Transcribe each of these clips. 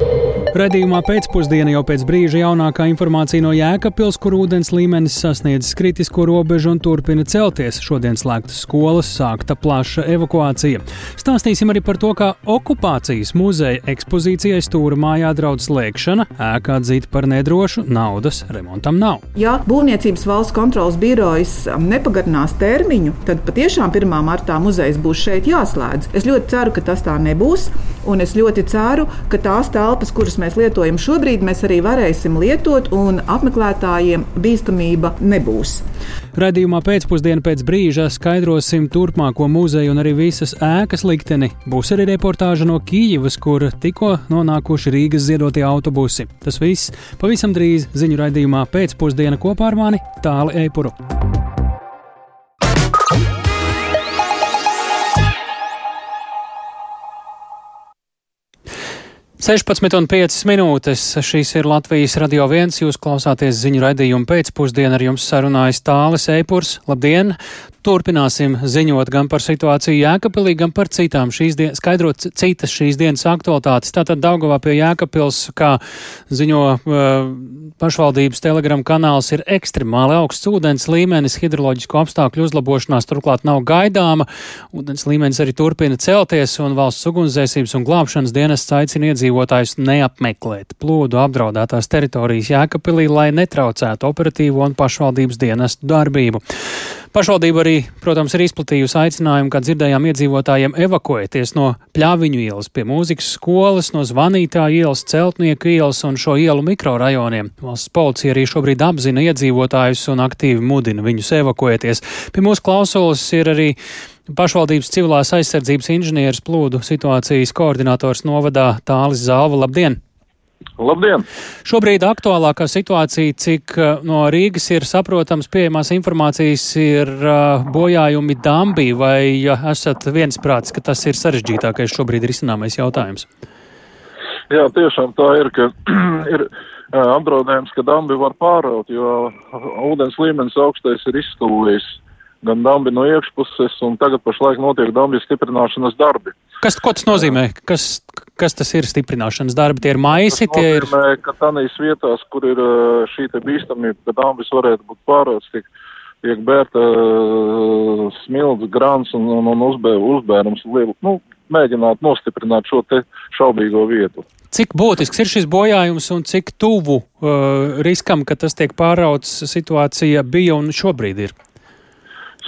Thank you. Redījumā pēcpusdienā jau pēc brīža jaunākā informācija no Jēkabpils, kur ūdens līmenis sasniedzis kritisko robežu un turpina celties. Šodien slēgtas skolas, sākta plaša evakuācija. Stāstīsim arī par to, kā okupācijas muzeja ekspozīcijai stūra mājā draudz slēgšana, ēkā atzīta par nedrošu, naudas remontam nav. Ja Būvniecības valsts kontrolas birojas nepagarinās termiņu, tad patiešām 1. martā muzejs būs šeit jāslēdz. Es ļoti ceru, ka tas tā nebūs, un es ļoti ceru, ka tās telpas, kuras mēs lietojam šobrīd, mēs arī varēsim lietot, un apmeklētājiem bīstamība nebūs. Radījumā pēcpusdienā pēc brīža skaidrosim turpmāko muzeju un arī visas ēkas likteni. Būs arī reportāža no Kīivas, kur tikko nonākuši Rīgas ziedotie autobusi. Tas viss pavisam drīz ziņu raidījumā pēcpusdienā kopā ar mani Tāli Eipuru. 16,5 minūtes. Šīs ir Latvijas radio viens. Jūs klausāties ziņu raidījumu pēcpusdienā. Ar jums sarunājas Tālis Eipurs. Labdien! Turpināsim ziņot gan par situāciju Jēkabpilī, gan par citām šīs dienas, skaidrot citas šīs dienas aktualitātes. Tātad Daugavā pie Jēkabpils, kā ziņo uh, pašvaldības telegram kanāls, ir ekstremāli augsts ūdens līmenis, hidroloģisko apstākļu uzlabošanās turklāt nav gaidāma. Ūdens līmenis arī turpina celties, un valsts ugunsdzēsības un glābšanas dienests aicina iedzīvotājus neapmeklēt plūdu apdraudētās teritorijas Jēkabpilī, lai netraucētu operatīvo un pašvaldības dienestu darbību. Pašvaldība arī, protams, ir izplatījusi aicinājumu, kā dzirdējām iedzīvotājiem evakuēties no Pļāviņu ielas pie mūzikas skolas, no Zvanītā ielas, Celtnieku ielas un šo ielu mikrorajoniem. Valsts policija arī šobrīd apzina iedzīvotājus un aktīvi mudina viņus evakuēties. Pie mūsu klausulas ir arī pašvaldības civilās aizsardzības inženieris plūdu situācijas koordinators novadā Tālis Zalva. Labdien! Labdien! Šobrīd aktuālākā situācija, cik uh, no Rīgas ir saprotams, pieejamās informācijas ir uh, bojājumi Dambī, vai esat viensprāts, ka tas ir sarežģītākais šobrīd risināmais jautājums? Jā, tiešām tā ir, ka ir uh, apdraudējums, ka Dambi var pāraut, jo ūdens līmenis augstais ir izstūvējis gan dambi no iekšpuses, un tagad pašlaik notiek dambi stiprināšanas darbi. Kas, ko tas nozīmē? Kas, Kas tas ir stiprināšanas darbi? Tie ir maisi, tas tie nozīmē, ir. Ka tādās vietās, kur ir šī bīstamība, ka dāmas varētu būt pārāds, tiek, tiek bērta uh, smilts, grāns un, un, un uzbē, uzbērums lielu, nu, mēģināt nostiprināt šo te šaubīgo vietu. Cik būtisks ir šis bojājums un cik tuvu uh, riskam, ka tas tiek pārauts situācija bija un šobrīd ir?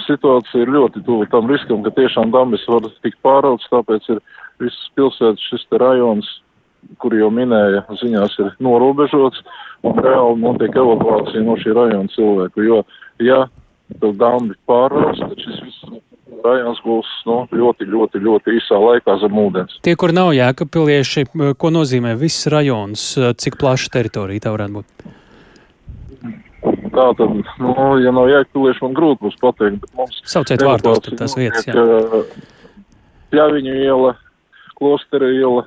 Situācija ir ļoti tuvu tam riskam, ka tiešām damas var tikt pārauts, tāpēc ir visas pilsētas šis rajons, kur jau minēja, ziņās ir norobežots, un reāli notiek evakuācija no šī rajona cilvēku, jo, ja tad dambi pārvās, tad šis viss rajons būs nu, ļoti, ļoti, ļoti īsā laikā zem ūdens. Tie, kur nav jēkapilieši, ko nozīmē viss rajons, cik plaša teritorija tā varētu būt? Tā tad, nu, ja nav jēkapilieši, man grūti būs pateikt, bet mums. Sauciet vārdos, tad tās vietas, jā. Pļaviņu iela, Klostera iela,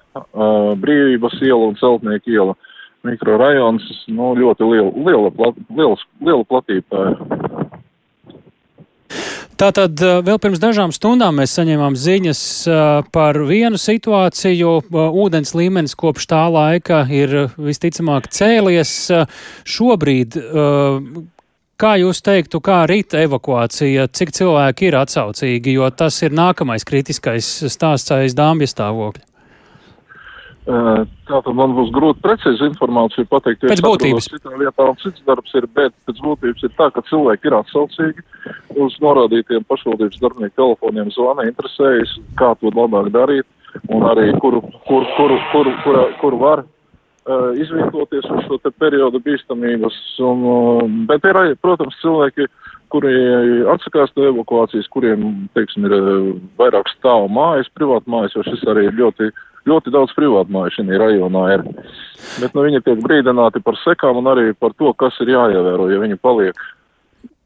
Brīvības iela un Celtnieku iela. Mikrorajons, nu, ļoti liela, liela, liela, liela platība. Tātad vēl pirms dažām stundām mēs saņēmām ziņas par vienu situāciju. Ūdens līmenis kopš tā laika ir visticamāk cēlies. Šobrīd Kā jūs teiktu, kā rīta evakuācija, cik cilvēki ir atsaucīgi, jo tas ir nākamais kritiskais stāsts aiz dāmbja stāvokļa? Tātad man būs grūti precīzi informāciju pateikt, jo pēc būtības citā vietā un cits darbs ir, bet pēc būtības ir tā, ka cilvēki ir atsaucīgi uz norādītiem pašvaldības darbinieku telefoniem zvana, interesējas, kā to labāk darīt un arī kur, kur, kur, kur, kur, kur var uh, izvietoties uz šo te periodu bīstamības. Un, uh, bet ir, protams, cilvēki, kuri atsakās no evakuācijas, kuriem, teiksim, ir uh, vairāk stāvu mājas, privātu mājas, jo šis arī ir ļoti, ļoti daudz privātu māju šī rajonā ir. Bet nu, viņi tiek brīdināti par sekām un arī par to, kas ir jāievēro, ja viņi paliek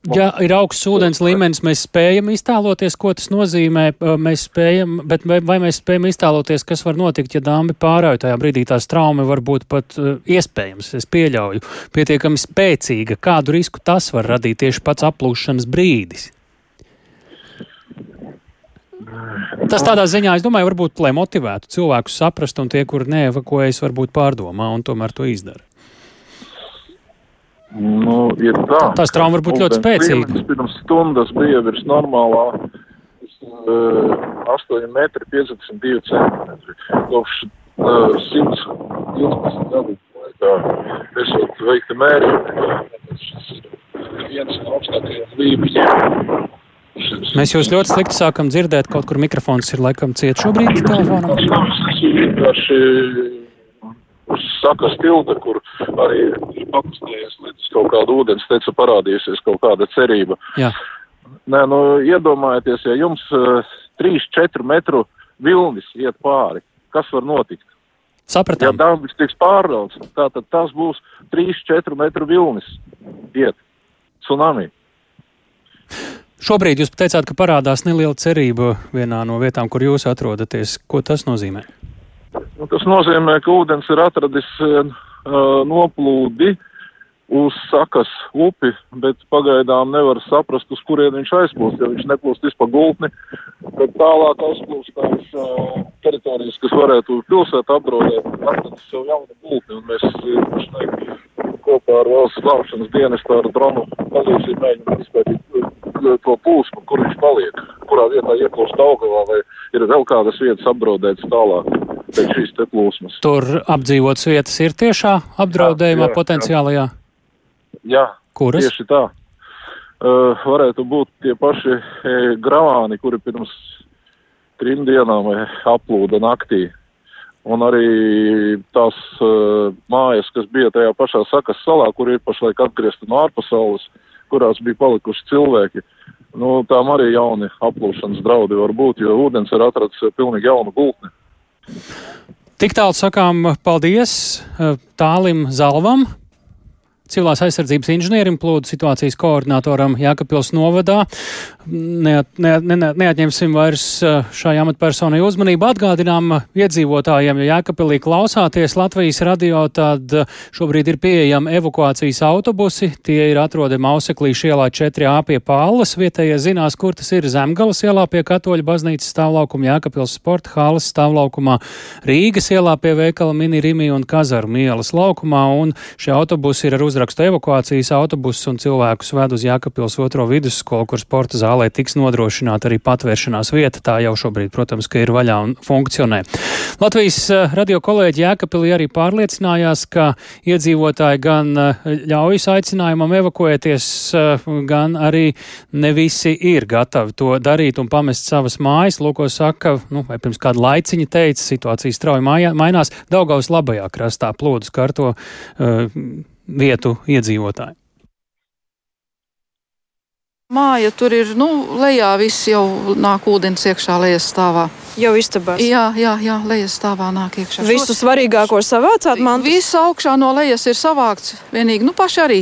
Ja ir augsts ūdens līmenis, mēs spējam iztēloties, ko tas nozīmē. Mēs spējam, bet vai, mēs spējam iztēloties, kas var notikt, ja dāmas pārauj tajā brīdī tās trauma var būt pat uh, iespējams, es pieļauju, pietiekami spēcīga. Kādu risku tas var radīt tieši pats aplūšanas brīdis? Tas tādā ziņā, es domāju, varbūt, lai motivētu cilvēkus saprast, un tie, kur neevakuējas, varbūt pārdomā un tomēr to izdara. Nu, ir tā. Tās traumas var būt ļoti spēcīgas. Pirms stundas bija virs normālā uh, 8 metri 52 centimetri. Kopš uh, 112 gadu laikā esot veikti mērījumi. Viens no augstākajiem līmeņiem. Mēs jūs ļoti slikti sākam dzirdēt, kaut kur mikrofons ir laikam ciet šobrīd telefonam. Sakas tilta, kur arī ir pakustējies līdz kaut kāda ūdens teca parādījusies kaut kāda cerība. Jā. Nē, nu iedomājieties, ja jums uh, 3-4 metru vilnis iet pāri, kas var notikt? Ja Sapratām. dambis tiks pārrauts, tātad tas būs 3-4 metru vilnis iet. Tsunami. Šobrīd jūs teicāt, ka parādās neliela cerība vienā no vietām, kur jūs atrodaties. Ko tas nozīmē? Nu, tas nozīmē, ka ūdens ir atradis uh, noplūdi uz sakas upi, bet pagaidām nevar saprast, uz kurien viņš aizplūst. Ja viņš neplūst vispār gultni, tad tālāk aizplūst tās uh, teritorijas, kas varētu pilsētu apdraudēt, atradis sev jaunu gultni. Un mēs pašlaik kopā ar valsts glābšanas dienestu ar dronu palīdzību mēģinām izpētīt uh, to plūsmu, kur viņš paliek, kurā vietā ieplūst augavā, vai ir vēl kādas vietas apdraudētas tālāk pēc šīs te plūsmas. Tur apdzīvotas vietas ir tiešā apdraudējumā Jā, jā, potenciālajā. Jā, Kuras? Tieši tā. Uh, varētu būt tie paši e, gravāni, kuri pirms trim dienām e, aplūda naktī. Un arī tās uh, mājas, kas bija tajā pašā sakas salā, kur ir pašlaik atgriezta no ārpasaules, kurās bija palikuši cilvēki. Nu, tām arī jauni aplūšanas draudi var būt, jo ūdens ir atrads e, pilnīgi jaunu gultni. Tik tālu sakām paldies eh, Tālim Zalvam. Civilās aizsardzības inženierim, plūdu situācijas koordinatoram Jākapils novadā. Neat, ne, ne, ne, neatņemsim vairs eh, šai amatpersonai uzmanību. Atgādinām iedzīvotājiem, ja Jākapilī klausāties Latvijas radio, tad eh, šobrīd ir pieejami evakuācijas autobusi. Tie ir atrodami Auseklīša ielā 4A pie Pāles. Vietējie zinās, kur tas ir Zemgalas ielā pie Katoļa baznīcas stāvlaukuma, Jākapils sporta hāles stāvlaukumā, Rīgas ielā pie veikala Mini Rimi un Kazarmu ielas laukumā. Un šie autobusi ir ar uzrakstu evakuācijas autobusus un cilvēkus ved uz Jākapils otro vidusskolu, kur sporta zālē tiks nodrošināta arī patvēršanās vieta. Tā jau šobrīd, protams, ka ir vaļā un funkcionē. Latvijas eh, radio kolēģi Jēkabīlī arī pārliecinājās, ka iedzīvotāji gan eh, ļaujas aicinājumam evakuēties, eh, gan arī ne visi ir gatavi to darīt un pamest savas mājas. Lūko saka, nu, vai pirms kāda laiciņa teica, situācija strauji mainās. Daugaus labajā krastā plūdus karto uh, vietu iedzīvotāji. Māja tur ir, nu, lejā viss jau nāk ūdens iekšā lejas stāvā. Jau istabās. Jā, jā, jā lejas stāvā nāk iekšā. Visu svarīgāko savācāt man. Viss augšā no lejas ir savākts. Vienīgi, nu, paši arī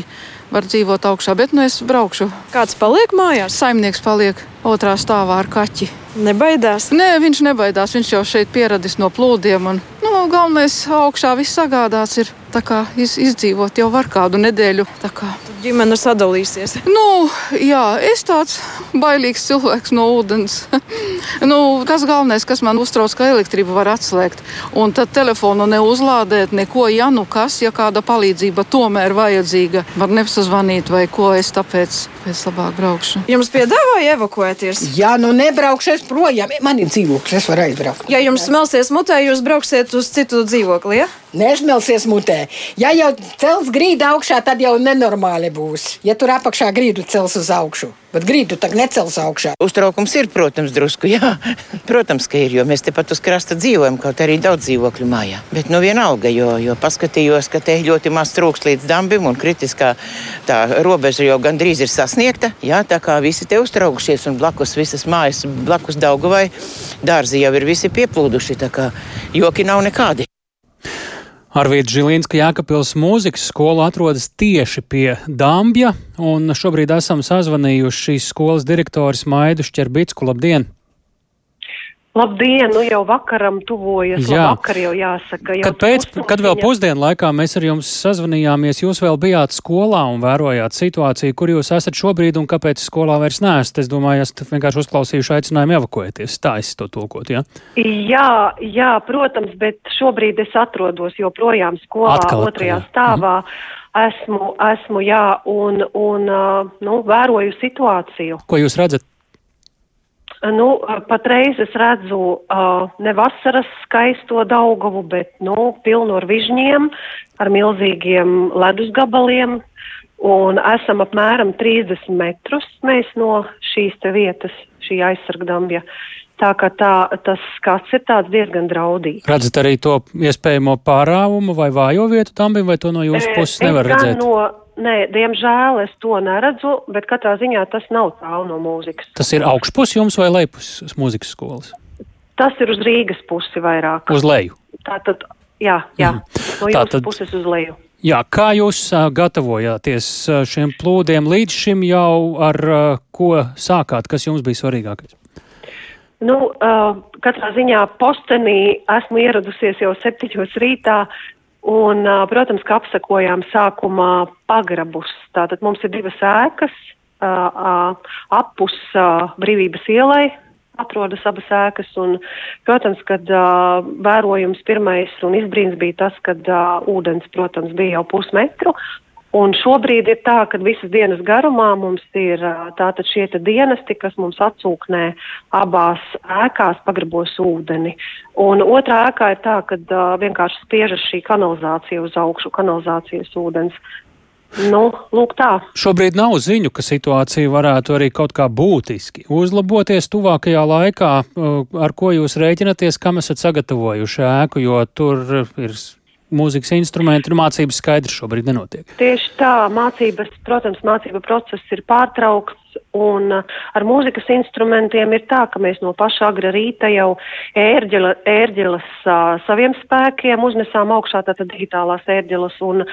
var dzīvot augšā, bet nu es braukšu. Kāds paliek mājās? Saimnieks paliek otrā stāvā ar kaķi. Nebaidās. Nē, viņš nebaidās, viņš jau šeit pieradis no plūdiem. Un, nu, galvenais augšā viss sagādāts ir. Tā kā iz, izdzīvot jau var kādu nedēļu. Tā kā Ģimene sadalīsies. Nu, jā, es tāds bailīgs cilvēks no ūdens. nu, kas galvenais, kas man uztrauc, ka elektrību var atslēgt. Un tad telefonu neuzlādēt, neko, ja nu kas, ja kāda palīdzība tomēr vajadzīga, var nepazvanīt vai ko es tāpēc pēc labāk braukšu. Jums piedāvāja evakuēties? Jā, nu nebraukšu es projām. Man ir dzīvoklis, es varu aizbraukt. Ja jums smelsies mutē, jūs brauksiet uz citu dzīvokli, ja? Nesmelsies mutē. Ja jau cels grīdu augšā, tad jau nenormāli būs. Ja tur apakšā grīdu cels uz augšu, bet grīdu tak necels augšā. Uztraukums ir, protams, drusku. Jā, protams, ka ir, jo mēs tepat uz krasta dzīvojam, kaut arī daudz dzīvokļu mājā. Bet nu vienalga, jo, jo paskatījos, ka te ļoti maz trūks līdz dambim un kritiskā tā robeža jau gandrīz ir sasniegta. Jā, tā kā visi te uztraukušies un blakus visas mājas, blakus Daugavai dārzi jau ir visi pieplūduši, tā kā joki nav nekādi. Arvīts Žilīnska Jēkabils mūzikas skola atrodas tieši pie Dambja, un šobrīd esam sazvanījuši šīs skolas direktoris Maidu Šķerbicku. Labdien! Labdien, nu jau vakaram tuvojas. Jā, vakar jau jāsaka. Jau kad, pēc, kad vēl pusdienu laikā mēs ar jums sazvanījāmies, jūs vēl bijāt skolā un vērojāt situāciju, kur jūs esat šobrīd un kāpēc skolā vairs neesat. Es domāju, esat vienkārši uzklausījuši aicinājumu evakuēties. Tā es to tulkot, jā? Jā, jā, protams, bet šobrīd es atrodos joprojām skolā Atkal, otrajā jā. stāvā. Mhm. Esmu, esmu, jā, un, un nu, vēroju situāciju. Ko jūs redzat? Nu, patreiz es redzu uh, ne vasaras skaisto Daugavu, bet, nu, pilnu ar vižņiem, ar milzīgiem ledus gabaliem, un esam apmēram 30 metrus mēs no šīs te vietas, šī aizsargdambja. Tā kā tā, tas skats ir tāds diezgan draudīgs. Redzat arī to iespējamo pārāvumu vai vājo vietu dambim, vai to no jūsu puses nevar redzēt? No, Nē, diemžēl es to neredzu, bet katrā ziņā tas nav tālu no mūzikas. Tas ir augšpus jums vai lejpus mūzikas skolas? Tas ir uz Rīgas pusi vairāk. Uz leju? Tātad, jā, jā. Mm. no jūsu puses uz leju. Jā, kā jūs gatavojāties šiem plūdiem līdz šim jau ar ko sākāt, kas jums bija svarīgākais? Nu, uh, katrā ziņā postenī esmu ieradusies jau septiņos rītā, Un, protams, ka apsakojām sākumā pagrabus. Tātad mums ir divas ēkas, apus brīvības ielai atrodas abas ēkas. Un, protams, kad uh, vērojums pirmais un izbrīns bija tas, kad uh, ūdens, protams, bija jau pusmetru, Un šobrīd ir tā, ka visas dienas garumā mums ir tātad šie dienesti, kas mums atsūknē abās ēkās pagrabos ūdeni. Un otrā ēkā ir tā, ka uh, vienkārši spiežas šī kanalizācija uz augšu, kanalizācijas ūdens. Nu, lūk tā. Šobrīd nav ziņu, ka situācija varētu arī kaut kā būtiski uzlaboties tuvākajā laikā. Ar ko jūs rēķinaties, kam esat sagatavojuši ēku, jo tur ir mūzikas instrumenti, nu, mācības skaidrs šobrīd nenotiek. Tieši tā, mācības, protams, mācība process ir pārtraukts, un uh, ar mūzikas instrumentiem ir tā, ka mēs no paša agra rīta jau ērģela, ērģelas uh, saviem spēkiem uznesām augšā tātad digitālās ērģelas, un,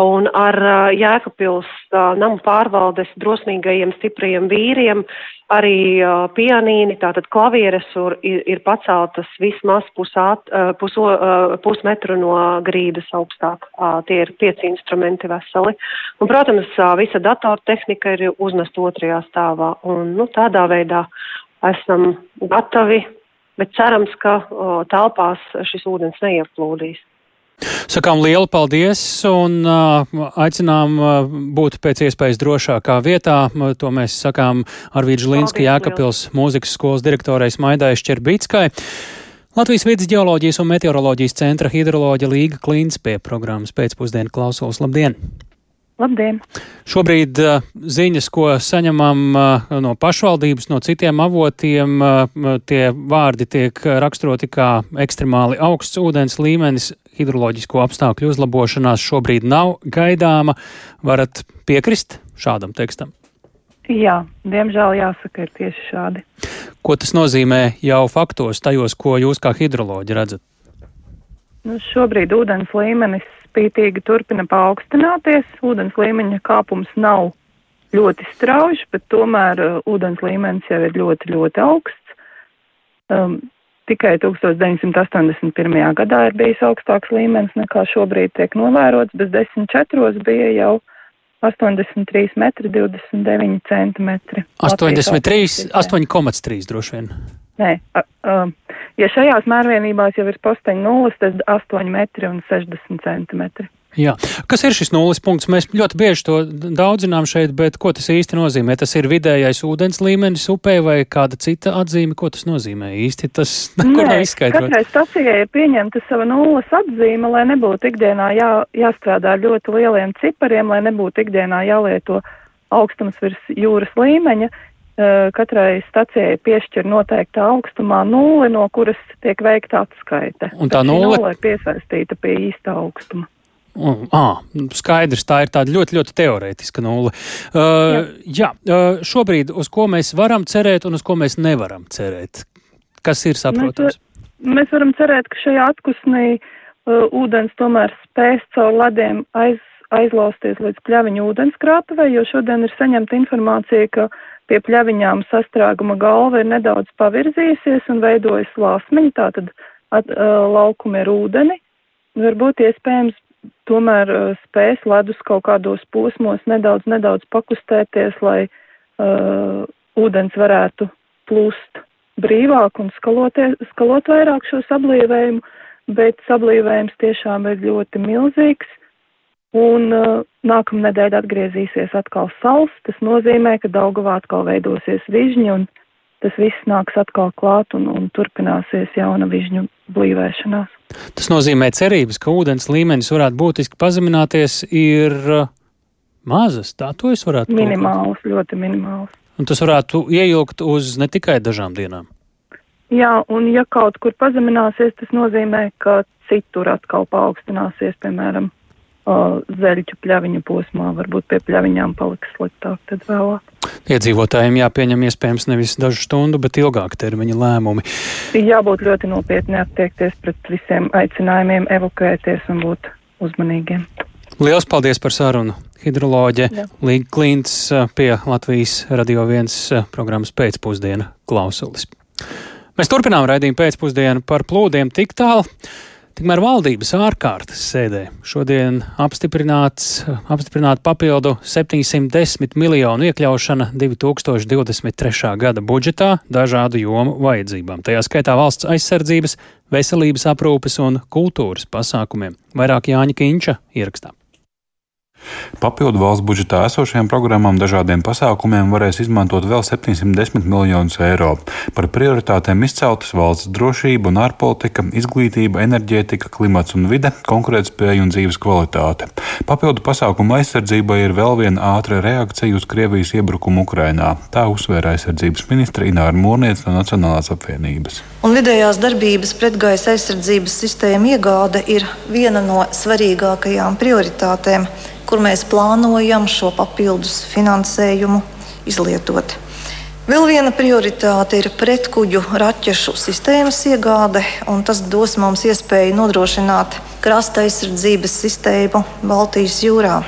un ar uh, Jēkapils uh, namu pārvaldes drosmīgajiem, stiprajiem vīriem arī uh, pianīni, tātad klavieres ir, ir paceltas vismaz pusāt, uh, puso, uh, pusmetru no grīdas augstāk. Uh, tie ir pieci instrumenti veseli. Un, protams, uh, visa datortehnika ir uznest otrajā stāvā. Un, nu, tādā veidā esam gatavi, bet cerams, ka uh, telpās šis ūdens neieplūdīs. Sakām lielu paldies un aicinām būt pēc iespējas drošākā vietā. To mēs sakām Arvīdža Linska Jēkapils mūzikas skolas direktorai Smaidai Šķerbītskai. Latvijas vidas geoloģijas un meteoroloģijas centra hidroloģa Līga Klīns pie programmas pēcpusdienu klausos. Labdien! Labdien! Šobrīd uh, ziņas, ko saņemam uh, no pašvaldības, no citiem avotiem, uh, tie vārdi tiek raksturoti kā ekstremāli augsts ūdens līmenis, hidroloģisko apstākļu uzlabošanās šobrīd nav gaidāma. Varat piekrist šādam tekstam? Jā, diemžēl jāsaka, ir tieši šādi. Ko tas nozīmē jau faktos, tajos, ko jūs kā hidroloģi redzat? Nu, šobrīd ūdens līmenis spītīgi turpina paaugstināties. Ūdens līmeņa kāpums nav ļoti strauji, bet tomēr uh, ūdens līmenis jau ir ļoti, ļoti augsts. Um, tikai 1981. gadā ir bijis augstāks līmenis nekā šobrīd tiek novērots, bet 10.4. bija jau 83 metri 29 centimetri. 83, 8,3 droši vien. Nē, uh, ja šajās mērvienībās jau ir posteņi nulles, tad 8 metri un 60 centimetri. Jā. Kas ir šis nulles punkts? Mēs ļoti bieži to daudzinām šeit, bet ko tas īsti nozīmē? Tas ir vidējais ūdens līmenis upē vai kāda cita atzīme? Ko tas nozīmē īsti? Tas neko nav izskaidrot. Katrai stacijai ir pieņemta sava nulles atzīme, lai nebūtu ikdienā jā, jāstrādā ar ļoti lieliem cipariem, lai nebūtu ikdienā jālieto augstums virs jūras līmeņa. Eh, katrai stacijai piešķir noteiktā augstumā nulli, no kuras tiek veikta atskaite. Un tā nulle ir piesaistīta pie īsta augstuma. Mm, ah, skaidrs, tā ir tāda ļoti, ļoti teorētiska nulle. Uh, jā, jā uh, šobrīd uz ko mēs varam cerēt un uz ko mēs nevaram cerēt? Kas ir saprotams? Mēs, mēs varam cerēt, ka šajā atkusnī uh, ūdens tomēr spēs caur lediem aiz, aizlausties līdz pļaviņu ūdenskrātuvei, jo šodien ir saņemta informācija, ka pie pļaviņām sastrēguma galva ir nedaudz pavirzījusies un veidojas lāsmiņi, tātad at, uh, laukumi ir ūdeni. Varbūt iespējams tomēr uh, spēs ledus kaut kādos posmos nedaudz, nedaudz pakustēties, lai uh, ūdens varētu plūst brīvāk un skaloties, skalot vairāk šo sablīvējumu, bet sablīvējums tiešām ir ļoti milzīgs. Un uh, nākamnedēļ atgriezīsies atkal sals, tas nozīmē, ka Daugavā atkal veidosies vižņi un tas viss nāks atkal klāt un, un turpināsies jauna vižņu blīvēšanās. Tas nozīmē cerības, ka ūdens līmenis varētu būtiski pazemināties, ir uh, mazas. Tā to es varētu. Minimāls, ļoti minimāls. Un tas varētu ieilgt uz ne tikai dažām dienām. Jā, un ja kaut kur pazemināsies, tas nozīmē, ka citur atkal paaugstināsies, piemēram, zeļķu pļaviņu posmā, varbūt pie pļaviņām paliks sliktāk tad vēlāk. Iedzīvotājiem jāpieņem iespējams nevis dažu stundu, bet ilgāka termiņa lēmumi. Jābūt ļoti nopietni attiekties pret visiem aicinājumiem, evakuēties un būt uzmanīgiem. Lielas paldies par sarunu! Hidroloģe Līga Klints pie Latvijas Radio 1 programmas pēcpusdiena klausulis. Mēs turpinām raidījumu pēcpusdienu par plūdiem tik tālu. Tikmēr valdības ārkārtas sēdē šodien apstiprināta papildu 710 miljonu iekļaušana 2023. gada budžetā dažādu jomu vajadzībām, tajā skaitā valsts aizsardzības, veselības aprūpes un kultūras pasākumiem. Vairāk Jāņa Kīņša ierakstā. Papildu valsts budžetā esošajām programmām dažādiem pasākumiem varēs izmantot vēl 710 miljonus eiro. Par prioritātēm izceltas valsts drošība un ārpolitika, izglītība, enerģētika, klimats un vide, konkurētspēja un dzīves kvalitāte. Papildu pasākumu aizsardzībai ir vēl viena ātra reakcija uz Krievijas iebrukumu Ukrainā. Tā uzsvēra aizsardzības ministra Ināra Mūrniec no Nacionālās apvienības. Un vidējās darbības pretgaisa aizsardzības sistēma iegāde ir viena no svarīgākajām prioritātēm kur mēs plānojam šo papildus finansējumu izlietot. Vēl viena prioritāte ir pretkuģu raķešu sistēmas iegāde, un tas dos mums iespēju nodrošināt krasta aizsardzības sistēmu Baltijas jūrā.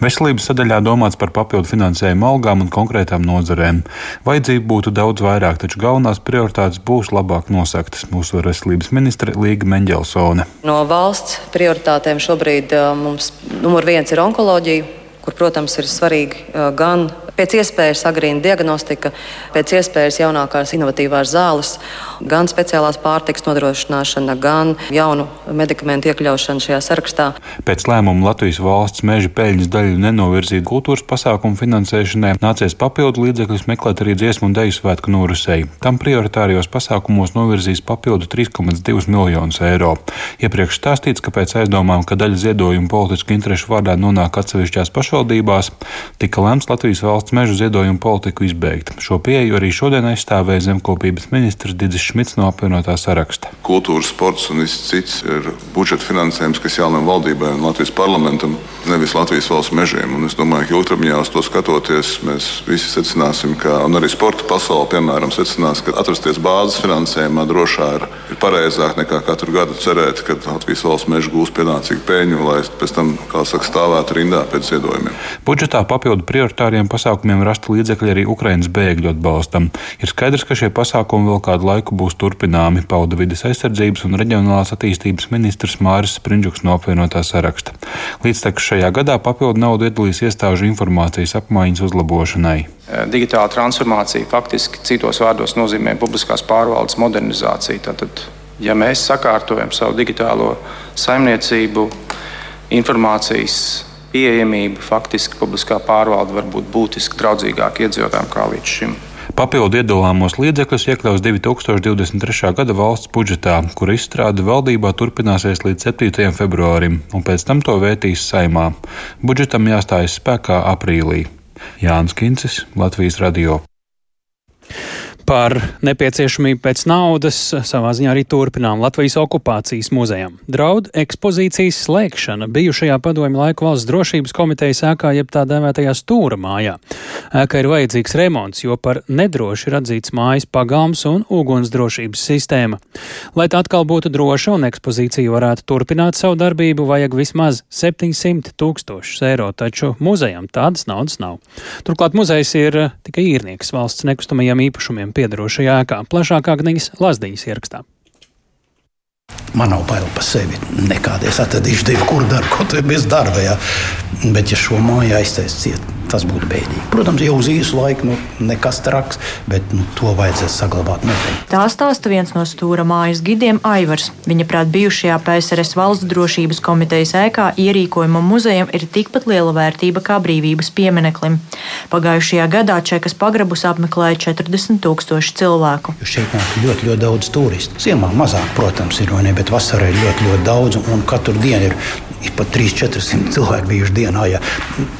Veselības sadaļā domāts par papildu finansējumu algām un konkrētām nozarēm. Vajadzība būtu daudz vairāk, taču galvenās prioritātes būs labāk nosaktas, mūsu veselības ministre Līga Mendelsone. No valsts prioritātēm šobrīd uh, mums numur viens ir onkoloģija, kur, protams, ir svarīgi uh, gan pēc iespējas agrīna diagnostika, pēc iespējas jaunākās inovatīvās zāles, gan speciālās pārtiks nodrošināšana, gan jaunu medikamentu iekļaušana šajā sarakstā. Pēc lēmuma Latvijas valsts meža peļņas daļu nenovirzīt kultūras pasākumu finansēšanai, nācies papildu līdzekļus meklēt arī dziesmu un deju svētku norisei. Tam prioritārijos pasākumos novirzīs papildu 3,2 miljonus eiro. Iepriekš stāstīts, ka pēc aizdomām, ka daļa ziedojumu politisku interešu vārdā nonāk atsevišķās pašvaldībās, tika lemts Latvijas valsts valsts meža ziedojumu politiku izbeigt. Šo pieeju arī šodien aizstāvēja zemkopības ministrs Digis Šmits no apvienotā saraksta. Kultūras, sports un viss cits ir budžeta finansējums, kas jālem valdībai un Latvijas parlamentam, nevis Latvijas valsts mežiem. Un es domāju, ka ilgtermiņā uz to skatoties, mēs visi secināsim, ka arī sporta pasaule, piemēram, secinās, ka atrasties bāzes finansējumā drošā ir, ir pareizāk nekā katru gadu cerēt, ka Latvijas valsts meža gūs pienācīgu peļņu, lai pēc tam, kā saka, stāvētu rindā pēc ziedojumiem. Budžetā papildu prioritāriem pasākumiem pasākumiem rasta līdzekļi arī Ukraiņas bēgļu atbalstam. Ir skaidrs, ka šie pasākumi vēl kādu laiku būs turpināmi, pauda vidas aizsardzības un reģionālās attīstības ministrs Māris Sprindžuks no apvienotā saraksta. Līdztekus šajā gadā papildu naudu iedalīs iestāžu informācijas apmaiņas uzlabošanai. Digitāla transformācija faktiski citos vārdos nozīmē publiskās pārvaldes modernizāciju. Tātad, ja mēs sakārtojam savu digitālo saimniecību, informācijas pieejamība, faktiski publiskā pārvalde var būt būtiski draudzīgāka iedzīvotājiem kā līdz šim. Papildu iedalāmos līdzekļus iekļaus 2023. gada valsts budžetā, kura izstrāde valdībā turpināsies līdz 7. februārim, un pēc tam to vērtīs saimā. Budžetam jāstājas spēkā aprīlī. Jānis Kincis, Latvijas Radio. Par nepieciešamību pēc naudas savā ziņā arī turpinām Latvijas okupācijas muzejam. Draud ekspozīcijas slēgšana bijušajā padomju laiku valsts drošības komitejas ēkā, jeb tā dēvētajā stūra mājā. Ēka ir vajadzīgs remonts, jo par nedroši ir atzīts mājas pagalms un ugunsdrošības sistēma. Lai tā atkal būtu droša un ekspozīcija varētu turpināt savu darbību, vajag vismaz 700 tūkstošus eiro, taču muzejam tādas naudas nav. Turklāt muzejs ir tikai īrnieks valsts nekustamajiem īpašumiem piedarošajā ēkā. Plašāk Agnijas Lazdiņas ierakstā. Man nav bail par sevi. Nekādi es atradīšu divu, kur daru, kaut arī bez darba. Jā. Bet, ja šo māju aiztaisīs ciet, tas būtu bēdīgi. Protams, jau uz īsu laiku nu, nekas traks, bet nu, to vajadzēs saglabāt noteikti. Tā stāsta viens no stūra mājas gidiem Aivars. Viņa prāt bijušajā PSRS valsts drošības komitejas ēkā ierīkojuma muzejam ir tikpat liela vērtība kā brīvības piemineklim. Pagājušajā gadā Čekas pagrabus apmeklēja 40 tūkstoši cilvēku. Jo šeit nāk ļoti, ļoti daudz turistu. Ziemā mazāk, protams, ir, ne, bet vasarā ir ļoti, ļoti daudz un katru dienu ir ir pat 300-400 cilvēki bijuši dienā. Ja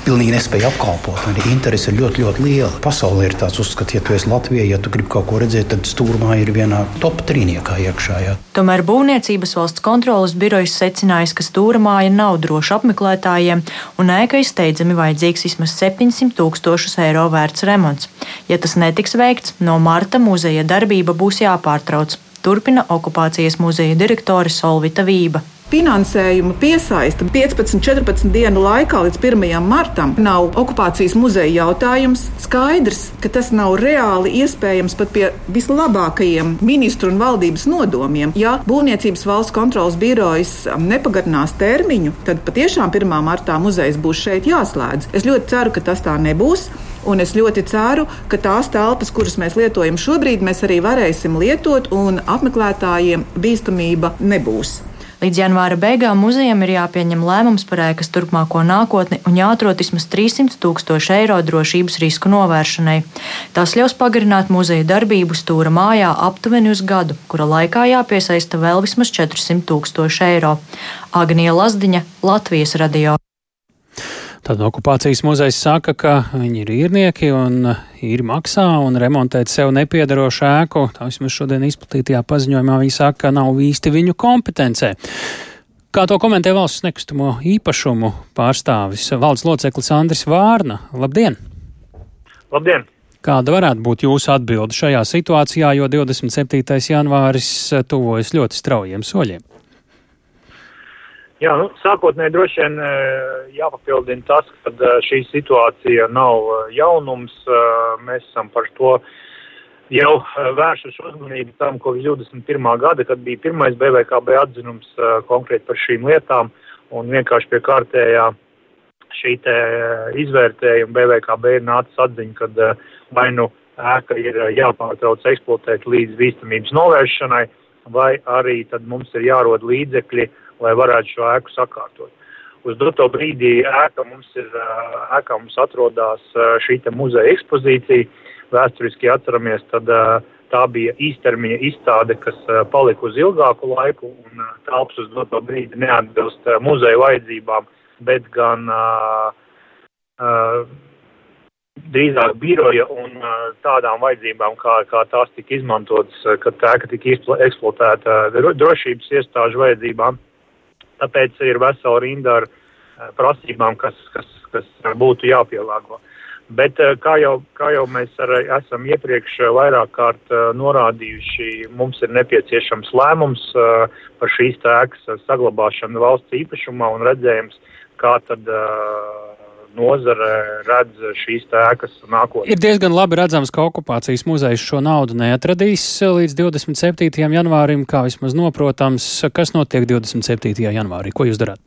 pilnīgi nespēja apkalpot, arī interese ir ļoti, ļoti liela. Pasaulē ir tāds uzskats, ja tu esi Latvijā, ja tu gribi kaut ko redzēt, tad stūrmā ir vienā top trīniekā iekšā. Ja. Tomēr Būvniecības valsts kontrolas birojas secinājis, ka stūrmāja nav droša apmeklētājiem, un ēkai steidzami vajadzīgs vismaz 700 tūkstošus eiro vērts remonts. Ja tas netiks veikts, no marta muzeja darbība būs jāpārtrauc. Turpina okupācijas muzeja direktore Solvita Vība finansējumu piesaista 15-14 dienu laikā līdz 1. martam nav okupācijas muzeja jautājums. Skaidrs, ka tas nav reāli iespējams pat pie vislabākajiem ministru un valdības nodomiem. Ja Būvniecības valsts kontrolas birojas nepagarinās termiņu, tad patiešām 1. martā muzejs būs šeit jāslēdz. Es ļoti ceru, ka tas tā nebūs. Un es ļoti ceru, ka tās telpas, kuras mēs lietojam šobrīd, mēs arī varēsim lietot, un apmeklētājiem bīstamība nebūs. Līdz janvāra beigām muzejam ir jāpieņem lēmums par ēkas turpmāko nākotni un jāatrod vismaz 300 tūkstoši eiro drošības risku novēršanai. Tas ļaus pagarināt muzeja darbību stūra mājā aptuveni uz gadu, kura laikā jāpiesaista vēl vismaz 400 tūkstoši eiro. Agnija Lazdiņa, Latvijas radio. Tad okupācijas muzejs saka, ka viņi ir īrnieki un īri maksā un remontēt sev nepiedarošu ēku. Tā vismaz šodien izplatītajā paziņojumā viņi saka, ka nav īsti viņu kompetencē. Kā to komentē valsts nekustamo īpašumu pārstāvis valdes loceklis Andris Vārna? Labdien! Labdien! Kāda varētu būt jūsu atbilde šajā situācijā, jo 27. janvāris tuvojas ļoti straujiem soļiem? Jā, nu, sākotnēji droši vien jāpapildina tas, ka šī situācija nav jaunums. Mēs esam par to jau vērsuši uzmanību tam kopš 21. gada, kad bija pirmais BVKB atzinums konkrēti par šīm lietām un vienkārši pie kārtējā šī izvērtējuma BVKB ir nācis atziņa, kad vai nu ēka ir jāpārtrauc eksploatēt līdz bīstamības novēršanai, vai arī tad mums ir jārod līdzekļi lai varētu šo ēku sakārtot. Uz doto brīdī ēka mums ir, ēkā mums atrodas šī muzeja ekspozīcija. Vēsturiski atceramies, tad tā bija īstermiņa izstāde, kas palika uz ilgāku laiku, un telpas uz doto brīdi neatbilst muzeja vajadzībām, bet gan uh, uh, drīzāk biroja un uh, tādām vajadzībām, kā, kā tās tika izmantotas, kad tā ēka tika eksploatēta drošības iestāžu vajadzībām. Tāpēc ir vesela rinda ar eh, prasībām, kas, kas, kas būtu jāpielāgo. Bet eh, kā jau, kā jau mēs arī esam iepriekš eh, vairāk kārt norādījuši, mums ir nepieciešams lēmums par šīs tēkas saglabāšanu valsts īpašumā un redzējums, kā tad nozare redz šīs tēkas nākotnē. Ir diezgan labi redzams, ka okupācijas muzejs šo naudu neatradīs līdz 27. janvārim, kā vismaz noprotams. Kas notiek 27. janvārī? Ko jūs darāt?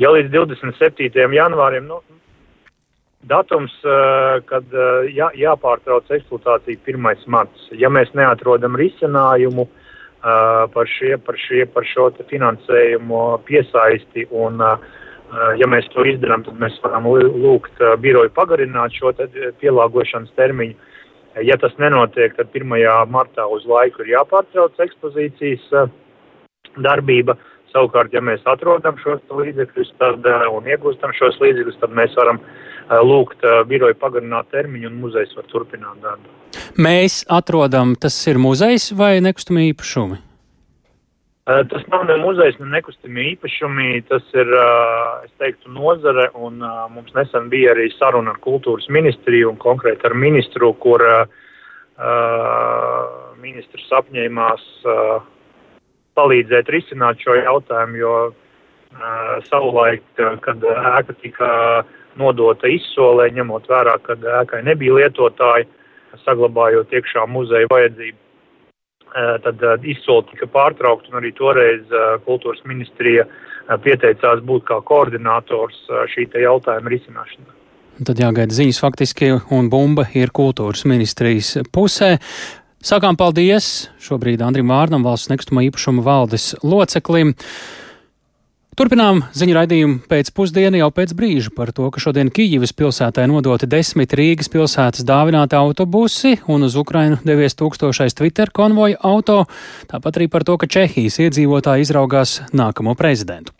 Ja līdz 27. janvārim, nu, datums, kad jā, jāpārtrauc eksploatācija 1. marts, ja mēs neatrodam risinājumu par, šie, par, šie, par šo finansējumu piesaisti un uh, Eh, ja mēs to izdarām, tad mēs varam lūgt eh, biroju pagarināt šo pielāgošanas termiņu. Eh, ja tas nenotiek, tad 1. martā uz laiku ir jāpārtrauc ekspozīcijas darbība. Savukārt, ja mēs atrodam šos līdzekļus tad, un iegūstam šos līdzekļus, tad mēs varam lūgt biroju pagarināt termiņu un muzejs var turpināt darbu. Mēs atrodam, tas ir muzejs vai nekustamie īpašumi? Tas nav ne muzejs, ne nekustamie īpašumi, tas ir, es teiktu, nozare, un mums nesen bija arī saruna ar kultūras ministriju un konkrēti ar ministru, kur ministrs apņēmās palīdzēt risināt šo jautājumu, jo savulaik, kad ēka tika nodota izsolē, ņemot vērā, ka ēkai nebija lietotāji, saglabājot iekšā muzeja vajadzību. Tad izsoli tika pārtraukt, un arī toreiz kultūras ministrija pieteicās būt kā koordinators šī jautājuma risināšanā. Tad jāgaida ziņas faktiski, un bumba ir kultūras ministrijas pusē. Sakām paldies šobrīd Andrim Vārnam, valsts nekustamā īpašuma valdes loceklim. Turpinām ziņu raidījumu pēc pusdienu jau pēc brīža par to, ka šodien Kijivas pilsētai nodoti desmit Rīgas pilsētas dāvināti autobusi un uz Ukrainu devies tūkstošais Twitter konvoja auto, tāpat arī par to, ka Čehijas iedzīvotāji izraugās nākamo prezidentu.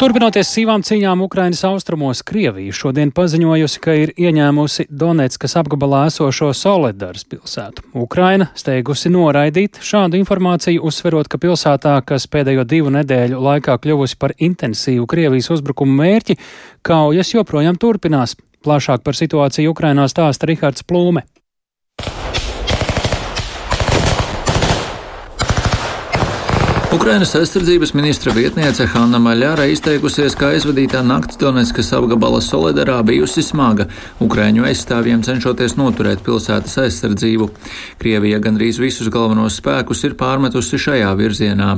Turpinoties sīvām cīņām Ukrainas austrumos, Krievija šodien paziņojusi, ka ir ieņēmusi Donetskas apgabalā esošo Soledars pilsētu. Ukraina steigusi noraidīt šādu informāciju, uzsverot, ka pilsētā, kas pēdējo divu nedēļu laikā kļuvusi par intensīvu Krievijas uzbrukumu mērķi, kaujas joprojām turpinās. Plašāk par situāciju Ukrainā stāsta Rihards Plūme. Ukrainas aizsardzības ministra vietniece Hanna Maļāra izteikusies, ka aizvadītā nakts Donetskas apgabala Soledarā bijusi smaga, Ukraiņu aizstāvjiem cenšoties noturēt pilsētas aizsardzību. Krievija gandrīz visus galvenos spēkus ir pārmetusi šajā virzienā.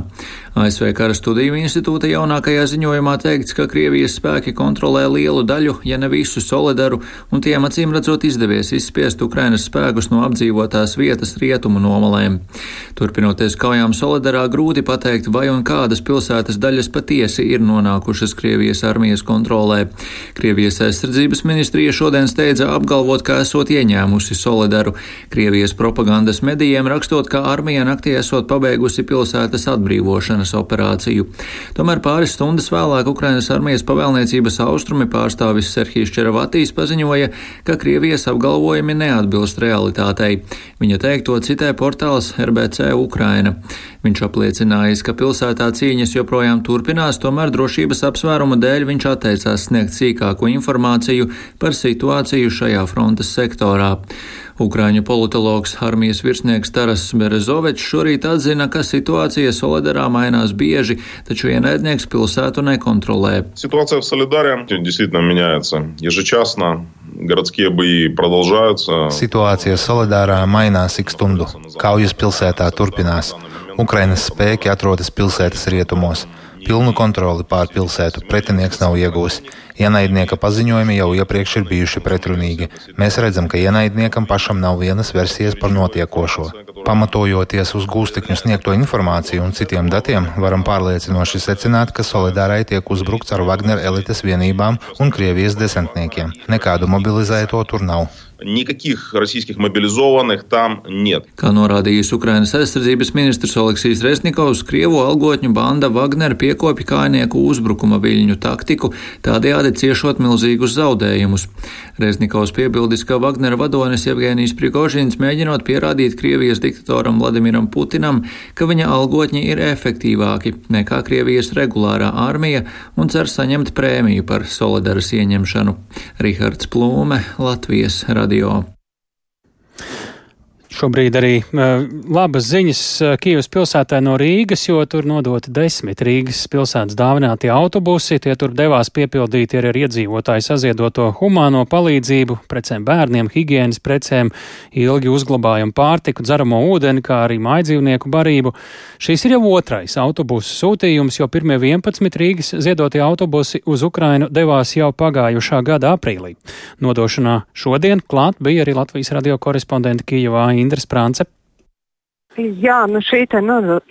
ASV Kara studiju institūta jaunākajā ziņojumā teikts, ka Krievijas spēki kontrolē lielu daļu, ja ne visu Soledaru, un tiem acīm redzot izdevies izspiest Ukrainas spēkus no apdzīvotās vietas rietumu nomalēm. Turpinoties kaujām Soledarā, grūti pat pateikt, vai un kādas pilsētas daļas patiesi ir nonākušas Krievijas armijas kontrolē. Krievijas aizsardzības ministrija šodien steidza apgalvot, ka esot ieņēmusi Solidaru. Krievijas propagandas medijiem rakstot, ka armija naktī esot pabeigusi pilsētas atbrīvošanas operāciju. Tomēr pāris stundas vēlāk Ukrainas armijas pavēlniecības austrumi pārstāvis Serhijas Čeravatīs paziņoja, ka Krievijas apgalvojumi neatbilst realitātei. Viņa teikto citē portāls RBC Ukraina. Viņš apliecinājis, ka pilsētā cīņas joprojām turpinās, tomēr drošības apsvērumu dēļ viņš atteicās sniegt sīkāku informāciju par situāciju šajā frontes sektorā. Ukrāņu politologs armijas virsnieks Taras Berezovečs šorīt atzina, ka situācija Solidarā mainās bieži, taču ienaidnieks pilsētu nekontrolē. Situācija в Солидаре действительно меняется ежечасно. Городские бои продолжаются. Situācija Solidārā mainās ik stundu. Kaujas pilsētā turpinās. Ukrainas spēki atrodas pilsētas rietumos. Pilnu kontroli pār pilsētu pretinieks nav iegūs. Ienaidnieka paziņojumi jau iepriekš ir bijuši pretrunīgi. Mēs redzam, ka ienaidniekam pašam nav vienas versijas par notiekošo. Pamatojoties uz gūstekņu sniegto informāciju un citiem datiem, varam pārliecinoši secināt, ka Solidārai tiek uzbrukts ar Wagner elites vienībām un Krievijas desantniekiem. Nekādu mobilizēto tur nav. Никаких российских мобилизованных там нет. Kā norādījis Ukrainas aizsardzības ministrs Oleksijas Resnikovs, Krievu algotņu banda Wagner piekopja kainieku uzbrukuma viļņu taktiku, tādējādi ciešot milzīgus zaudējumus. Resnikovs piebildis, ka Wagner vadonis Evgenijs Prigožins mēģinot pierādīt Krievijas diktatoram Vladimiram Putinam, ka viņa algotņi ir efektīvāki nekā Krievijas regulārā armija un cer saņemt prēmiju par solidaras ieņemšanu. Rihards Plūme, Latvijas radio Radio. Šobrīd arī uh, labas ziņas uh, Kīvas pilsētā no Rīgas, jo tur nodoti desmit Rīgas pilsētas dāvinātie autobusi. Tie tur devās piepildīti ar iedzīvotāju saziedoto humāno palīdzību, precēm bērniem, higienas precēm, ilgi uzglabājumu pārtiku, dzeramo ūdeni, kā arī mājdzīvnieku barību. Šīs ir jau otrais autobusu sūtījums, jo pirmie 11 Rīgas ziedotie autobusi uz Ukrainu devās jau pagājušā gada aprīlī. Nodošanā šodien klāt bija arī Latvijas radio korespondenta Kijavā. Indra Sprānce. Jā, nu šī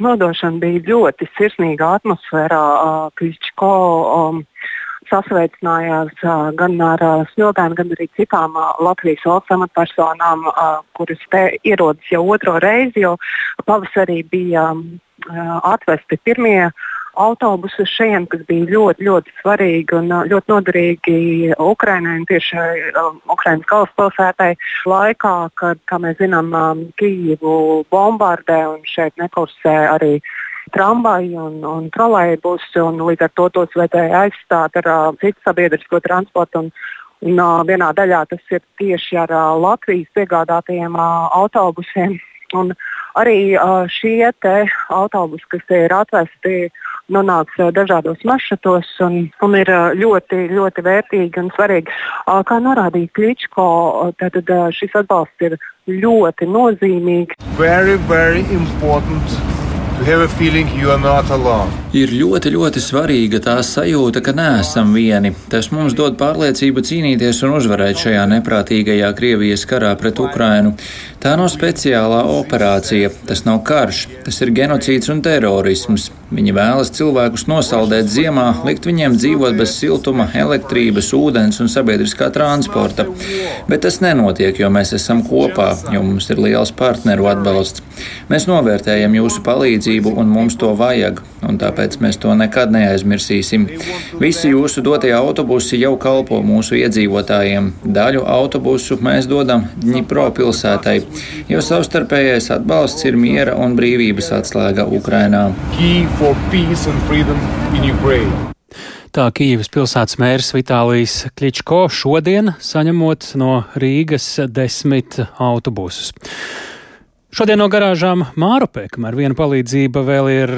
nodošana bija ļoti sirsnīga atmosfērā. Kličko um, sasveicinājās gan ar smiltēm, gan arī citām Latvijas valsts amatpersonām, kuras te ierodas jau otro reizi, jo pavasarī bija atvesti pirmie autobusu šiem, kas bija ļoti, ļoti svarīgi un ļoti noderīgi Ukrainai un tieši um, Ukraiņas galvaspilsētai laikā, kad, kā mēs zinām, um, Kijivu bombardē un šeit nekursē arī tramvaji un, un trolēļbusi, un līdz ar to tos vajadzēja aizstāt ar uh, citu sabiedrisko transportu. Un, un, uh, vienā daļā tas ir tieši ar uh, Latvijas piegādātajiem uh, autobusiem. Un arī uh, šie autobusi, kas ir atvesti, nonāks dažādos maršrutos un, un ir ļoti, ļoti vērtīgi un svarīgi. Kā norādīja Kličko, tad šis atbalsts ir ļoti nozīmīgs. Very, very important Ir ļoti, ļoti svarīga tā sajūta, ka neesam vieni. Tas mums dod pārliecību cīnīties un uzvarēt šajā neprātīgajā Krievijas karā pret Ukrainu. Tā nav speciālā operācija, tas nav karš, tas ir genocīds un terorisms. Viņi vēlas cilvēkus nosaldēt ziemā, likt viņiem dzīvot bez siltuma, elektrības, ūdens un sabiedriskā transporta. Bet tas nenotiek, jo mēs esam kopā, jo mums ir liels partneru atbalsts. Mēs novērtējam jūsu palīdzību un mums to vajag, un tāpēc mēs to nekad neaizmirsīsim. Visi jūsu dotie autobusi jau kalpo mūsu iedzīvotājiem. Daļu autobusu mēs dodam Dņipro pilsētai, jo savstarpējais atbalsts ir miera un brīvības atslēga Ukrainā. Tā Kīivas pilsētas mērs Vitālijs Kličko šodien saņemot no Rīgas desmit autobusus. Šodien no garāžām Mārupē, kamēr viena palīdzība vēl ir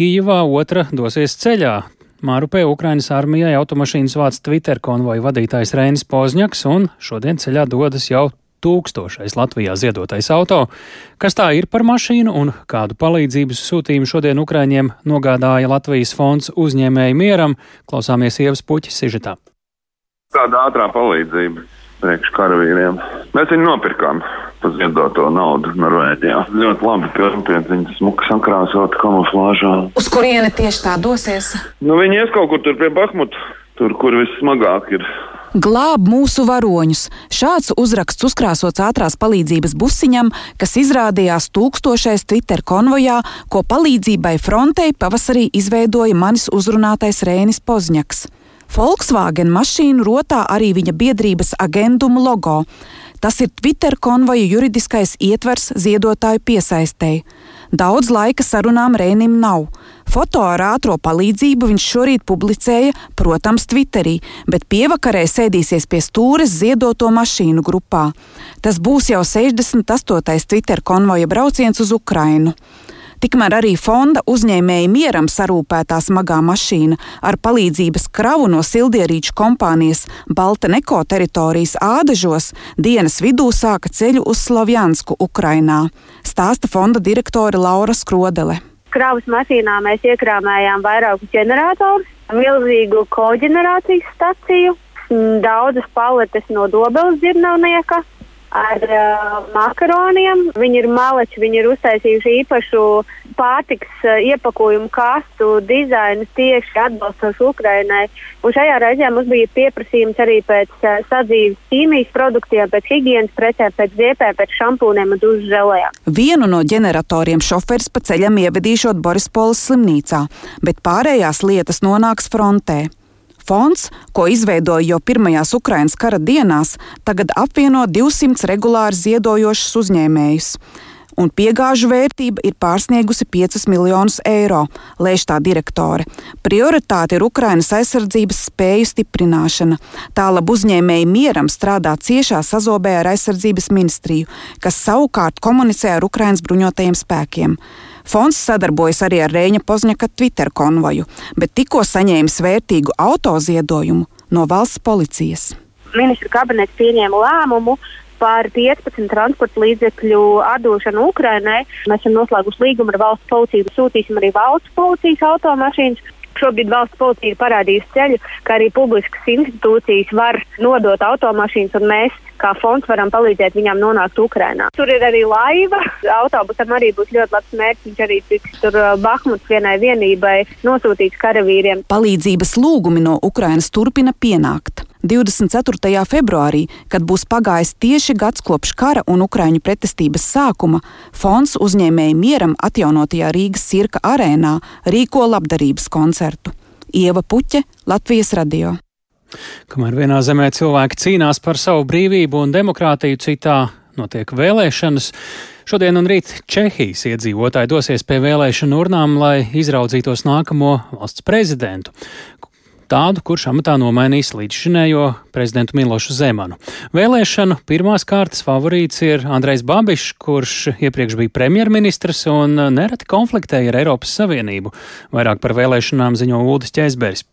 Kīivā, otra dosies ceļā. Mārupē Ukrainas armijai automašīnas vāc Twitter konvoja vadītājs Reinis Pozņaks un šodien ceļā dodas jau tūkstošais Latvijā ziedotais auto. Kas tā ir par mašīnu un kādu palīdzības sūtījumu šodien Ukraiņiem nogādāja Latvijas fonds uzņēmēju mieram, klausāmies Ievas puķis sižetā. Tāda ātrā palīdzība priekš karavīriem. Mēs viņu nopirkām par ziedoto naudu Norvēģijā. Ļoti labi pilnpiedziņas, smuka sakrāsota kamuflāžā. Uz kurieni tieši tā dosies? Nu, viņi ies kaut kur tur pie Bahmuta, tur, kur vissmagāk ir. Glāb mūsu varoņus. Šāds uzraksts uzkrāsots ātrās palīdzības busiņam, kas izrādījās tūkstošais Twitter konvojā, ko palīdzībai frontei pavasarī izveidoja manis uzrunātais Rēnis Pozņaks. Volkswagen mašīnu rotā arī viņa biedrības agenduma logo. Tas ir Twitter konvoja juridiskais ietvers ziedotāju piesaistēji. Daudz laika sarunām Rēnim nav. Foto ar ātrā palīdzību viņš šorīt publicēja, protams, Twitterī, bet pievakarē sēdīsies pie stūres ziedoto mašīnu grupā. Tas būs jau 68. Twitter konvoja brauciens uz Ukrainu. Tikmēr arī fonda uzņēmēji mieram sarūpētā smagā mašīna ar palīdzības kravu no sildierīču kompānijas Balta Neko teritorijas ādažos dienas vidū sāka ceļu uz Slovjansku, Ukrainā. Stāsta fonda direktore Laura Skrodele. Kravas mašīnā mēs iekrāmējām vairākus ģeneratorus, milzīgu koģenerācijas staciju, daudzas paletes no dobeles dzirnavnieka, ar uh, makaroniem. Viņi ir maleči, viņi ir uztaisījuši īpašu pārtiks uh, iepakojumu kastu dizainu tieši atbalstoši Ukrainai. Un šajā reizē mums bija pieprasījums arī pēc uh, sadzīves ķīmijas produktiem, pēc higienas precēm, pēc ziepēm, pēc šampūniem un dušu želējām. Vienu no ģeneratoriem šoferis pa ceļam ievedīšot Borispolas slimnīcā, bet pārējās lietas nonāks frontē. Fonds, ko izveidoja jau pirmajās Ukraiņas kara dienās, tagad apvieno 200 regulāri ziedojošus uzņēmējus un piegāžu vērtība ir pārsniegusi 5 miljonus eiro, lēš tā direktore. Prioritāte ir Ukrainas aizsardzības spēju stiprināšana. Tālāk uzņēmēji mieram strādā ciešā sazobē ar aizsardzības ministriju, kas savukārt komunicē ar Ukrainas bruņotajiem spēkiem. Fonds sadarbojas arī ar Rēņa Pozņaka Twitter konvoju, bet tikko saņēmis vērtīgu autoziedojumu no valsts policijas. Ministra kabinets pieņēma lēmumu par 15 transporta līdzekļu atdošanu Ukrainai. Mēs esam noslēguši līgumu ar valsts policiju, sūtīsim arī valsts policijas automašīnas. Šobrīd valsts policija ir parādījusi ceļu, ka arī publiskas institūcijas var nodot automašīnas, un mēs kā fonds varam palīdzēt viņām nonākt Ukrainā. Tur ir arī laiva. Autobusam arī būs ļoti labs mērķis. Viņš arī tiks tur Bahmuts vienai vienībai nosūtīts karavīriem. Palīdzības lūgumi no Ukrainas turpina pienākt. 24. februārī, kad būs pagājis tieši gads kopš kara un Ukraiņu pretestības sākuma, fonds uzņēmēji mieram atjaunotajā Rīgas cirka arēnā rīko labdarības koncertu. Ieva Puķe, Latvijas radio. Kamēr vienā zemē cilvēki cīnās par savu brīvību un demokrātiju, citā notiek vēlēšanas. Šodien un rīt Čehijas iedzīvotāji dosies pie vēlēšanu urnām, lai izraudzītos nākamo valsts prezidentu tādu, kurš amatā nomainīs līdzšinējo prezidentu Milošu Zemanu. Vēlēšanu pirmās kārtas favorīts ir Andrejs Babišs, kurš iepriekš bija premjerministrs un nereti konfliktēja ar Eiropas Savienību. Vairāk par vēlēšanām ziņo Uldis Čēsbergs.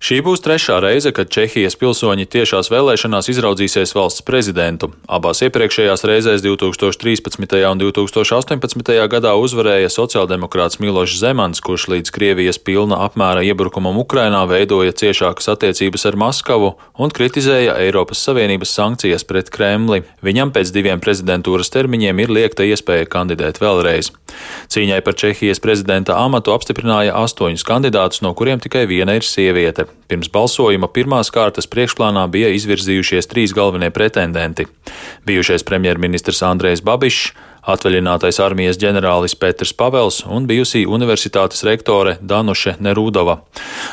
Šī būs trešā reize, kad Čehijas pilsoņi tiešās vēlēšanās izraudzīsies valsts prezidentu. Abās iepriekšējās reizēs 2013. un 2018. gadā uzvarēja sociāldemokrāts Milošs Zemans, kurš līdz Krievijas pilna apmēra iebrukumam Ukrainā veidoja ciešākas attiecības ar Maskavu un kritizēja Eiropas Savienības sankcijas pret Kremli. Viņam pēc diviem prezidentūras termiņiem ir liekta iespēja kandidēt vēlreiz. Cīņai par Čehijas prezidenta amatu apstiprināja astoņus kandidātus, no kuriem tikai viena ir sieviete. Pirms balsojuma pirmās kārtas priekšplānā bija izvirzījušies trīs galvenie pretendenti - bijušais premjerministrs Andrejs Babišs, atvaļinātais armijas ģenerālis Pēters Pavels un bijusī universitātes rektore Danuše Nerūdova.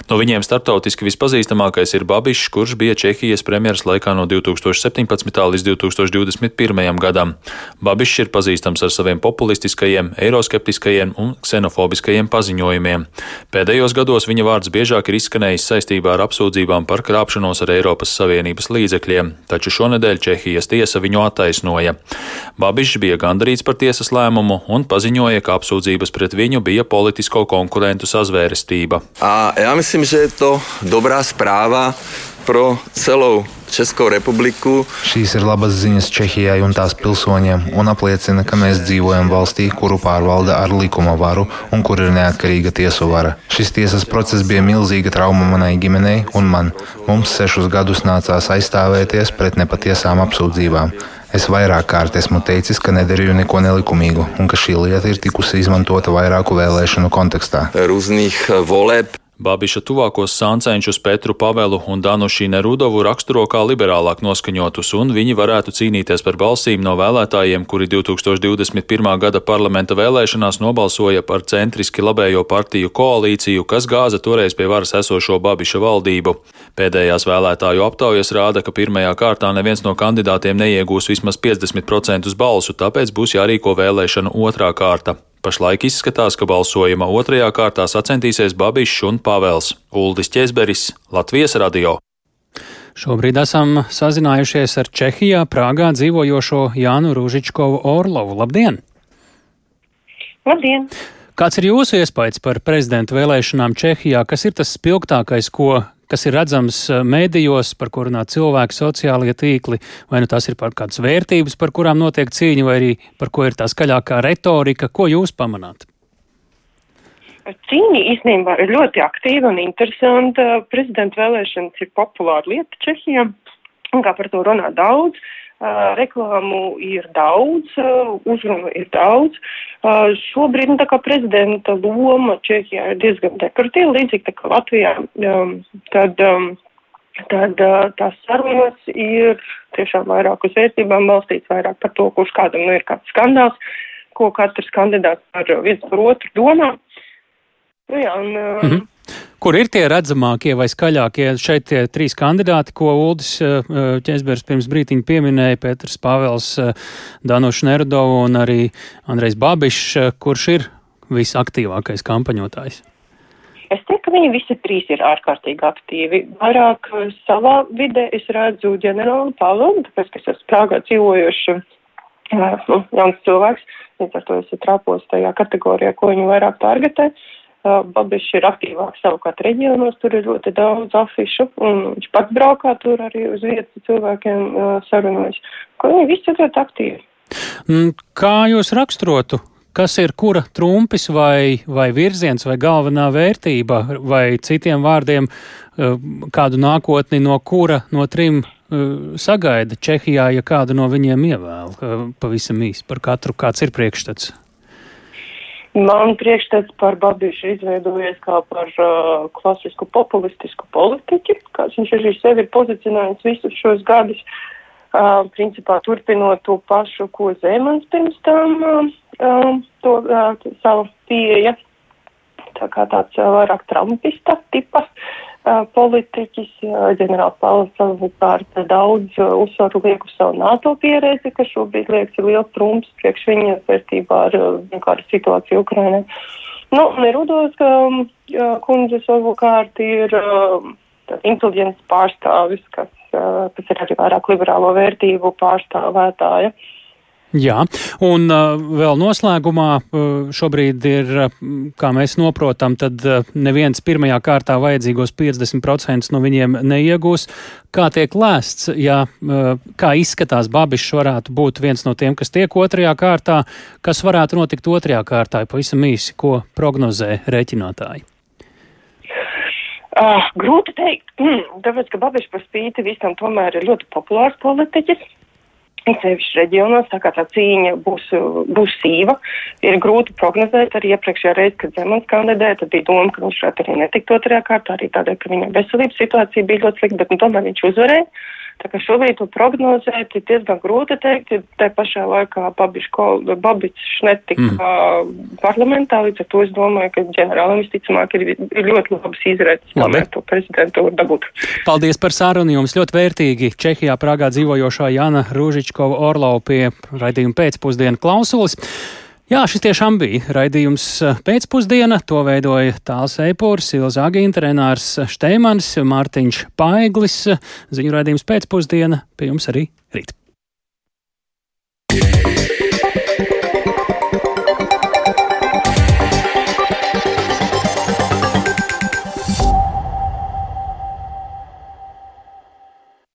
No viņiem starptautiski vispazīstamākais ir Babišs, kurš bija Čehijas premjeras laikā no 2017. līdz 2021. gadam. Babišs ir pazīstams ar saviem populistiskajiem, eiroskeptiskajiem un ksenofobiskajiem paziņojumiem. Pēdējos gados viņa vārds biežāk ir izskanējis saistībā ar apsūdzībām par krāpšanos ar Eiropas Savienības līdzekļiem, taču šonedēļ Čehijas tiesa viņu attaisnoja. Babišs bija gandarīts par tiesas lēmumu un paziņoja, ka apsūdzības pret viņu bija politisko konkurentu sazvērestība. A ja myslím, že je to dobrá správa pro celou Česko republiku. Šīs ir labas ziņas Čehijai un tās pilsoņiem un apliecina, ka mēs dzīvojam valstī, kuru pārvalda ar likuma varu un kur ir neatkarīga tiesu vara. Šis tiesas process bija milzīga trauma manai ģimenei un man. Mums sešus gadus nācās aizstāvēties pret nepatiesām apsūdzībām. Es vairāk kārt esmu teicis, ka nedarīju neko nelikumīgu un ka šī lieta ir tikusi izmantota vairāku vēlēšanu kontekstā. Rūzných voleb. Babiša tuvākos sāncenšus Petru Pavelu un Danušīne Rudovu raksturo kā liberālāk noskaņotus, un viņi varētu cīnīties par balsīm no vēlētājiem, kuri 2021. gada parlamenta vēlēšanās nobalsoja par centriski labējo partiju koalīciju, kas gāza toreiz pie varas esošo Babiša valdību. Pēdējās vēlētāju aptaujas rāda, ka pirmajā kārtā neviens no kandidātiem neiegūs vismaz 50% balsu, tāpēc būs jārīko vēlēšanu otrā kārta. Pašlaik izskatās, ka balsojuma otrajā kārtā sacensties Babišs un Pāvels Uldis Česberis, Latvijas radio. Šobrīd esam sazinājušies ar Čehijā, Prāgā dzīvojošo Jānu Rūžičkovu Orlovu. Labdien! Labdien! Kāds ir jūsu iespējas par prezidentu vēlēšanām Čehijā? Kas ir tas spilgtākais, ko kas ir redzams eh, mēdījos, par ko runā cilvēki, sociālie tīkli, vai nu tās ir par kādas vērtības, par kurām notiek cīņa, vai arī par ko ir tā skaļākā retorika, ko jūs pamanāt? Cīņa īstenībā ir ļoti aktīva un interesanta. Prezidenta vēlēšanas ir populāra lieta Čehijā, un kā par to runā daudz. Uh, reklāmu ir daudz, uh, uzrunu ir daudz. Uh, šobrīd, nu, tā kā prezidenta loma Čehijā ir diezgan dekoratīva, līdzīgi tā kā Latvijā, um, tad, um, tad uh, tās sarunas ir tiešām vairāk uz vērtībām balstīts, vairāk par to, kurš kādam nu ir kāds skandāls, ko katrs kandidāts par viens par otru domā. Nu, jā, un, uh, mm -hmm. Kur ir tie redzamākie vai skaļākie šeit tie trīs kandidāti, ko Uldis eh, Česbergs pirms brītiņa pieminēja, Pēters Pāvels, eh, Danošs Nerudovu un arī Andrejs Babišs, eh, kurš ir visaktīvākais kampaņotājs? Es teiktu, ka viņi visi trīs ir ārkārtīgi aktīvi. Vairāk savā vidē es redzu ģenerālu Pāvelu, tāpēc, ka es esmu Prāgā dzīvojoši nu, jauns cilvēks, līdz ar to es trāpos tajā kategorijā, ko viņi vairāk targetē. Uh, Babišs ir aktīvāks savukārt reģionos, tur ir ļoti daudz afišu, un viņš pats braukā tur arī uz vietas cilvēkiem sarunājas, ka viņi visi ir ļoti aktīvi. Mm, kā jūs raksturotu, kas ir kura trumpis vai, vai virziens vai galvenā vērtība, vai citiem vārdiem kādu nākotni no kura no trim sagaida Čehijā, ja kādu no viņiem ievēl? Pavisam īsi par katru, kāds ir priekšstats? Man priekšstats par Babišu izveidojies kā par uh, klasisku populistisku politiķi, kāds viņš arī sevi ir pozicionējis visus šos gadus. Uh, principā turpinot to pašu, ko Zemans pirms tam uh, uh, to uh, savu pieeja. Tā kā tāds uh, vairāk trumpista tipa politiķis, ģenerāls Pauls savukārt daudz uzsvaru liek uz savu NATO pieredzi, kas šobrīd liekas ir liels trumps priekš viņa vērtībā ar vienkārši situāciju Ukrainē. Nu, Nerudos, ka kundze savukārt ir inteliģents pārstāvis, kas, kas ir arī vairāk liberālo vērtību pārstāvētāja. Ja. Jā, un uh, vēl noslēgumā uh, šobrīd ir, uh, kā mēs noprotam, tad uh, neviens pirmajā kārtā vajadzīgos 50% no viņiem neiegūs. Kā tiek lēsts, ja uh, kā izskatās Babišs varētu būt viens no tiem, kas tiek otrajā kārtā, kas varētu notikt otrajā kārtā, pavisam īsi, ko prognozē rēķinātāji? Uh, grūti teikt, mm, tāpēc, ka Babišs par spīti visam tomēr ir ļoti populārs politiķis Sevišķi reģionos, tā kā tā cīņa būs, būs sīva, ir grūti prognozēt. Arī iepriekšējā reizē, kad Zemans kandidēja, tad bija doma, ka viņš varētu arī netikt otrajā kārtā, arī tādēļ, ka viņa veselības situācija bija ļoti slikta, bet nu, tomēr viņš uzvarēja. Tā kā šobrīd to prognozēt ir diezgan grūti teikt, ja tā pašā laikā Babičs netika mm. parlamentā, līdz ar to es domāju, ka ģenerālam visticamāk ir, ir ļoti labas izredzes, tomēr to prezidentūru dabūt. Paldies par sarunu jums ļoti vērtīgi. Čehijā Prāgā dzīvojošā Jana Rūžičkova Orlau pie raidījuma pēcpusdienu klausulis. Jā, šis tiešām bija raidījums eh, pēcpusdiena. To veidoja Tāls Eipūrs, Ilza Agīnta, Renārs Šteimans, Mārtiņš Paiglis. Ziņu raidījums pēcpusdiena pie jums arī rīt. Yeah.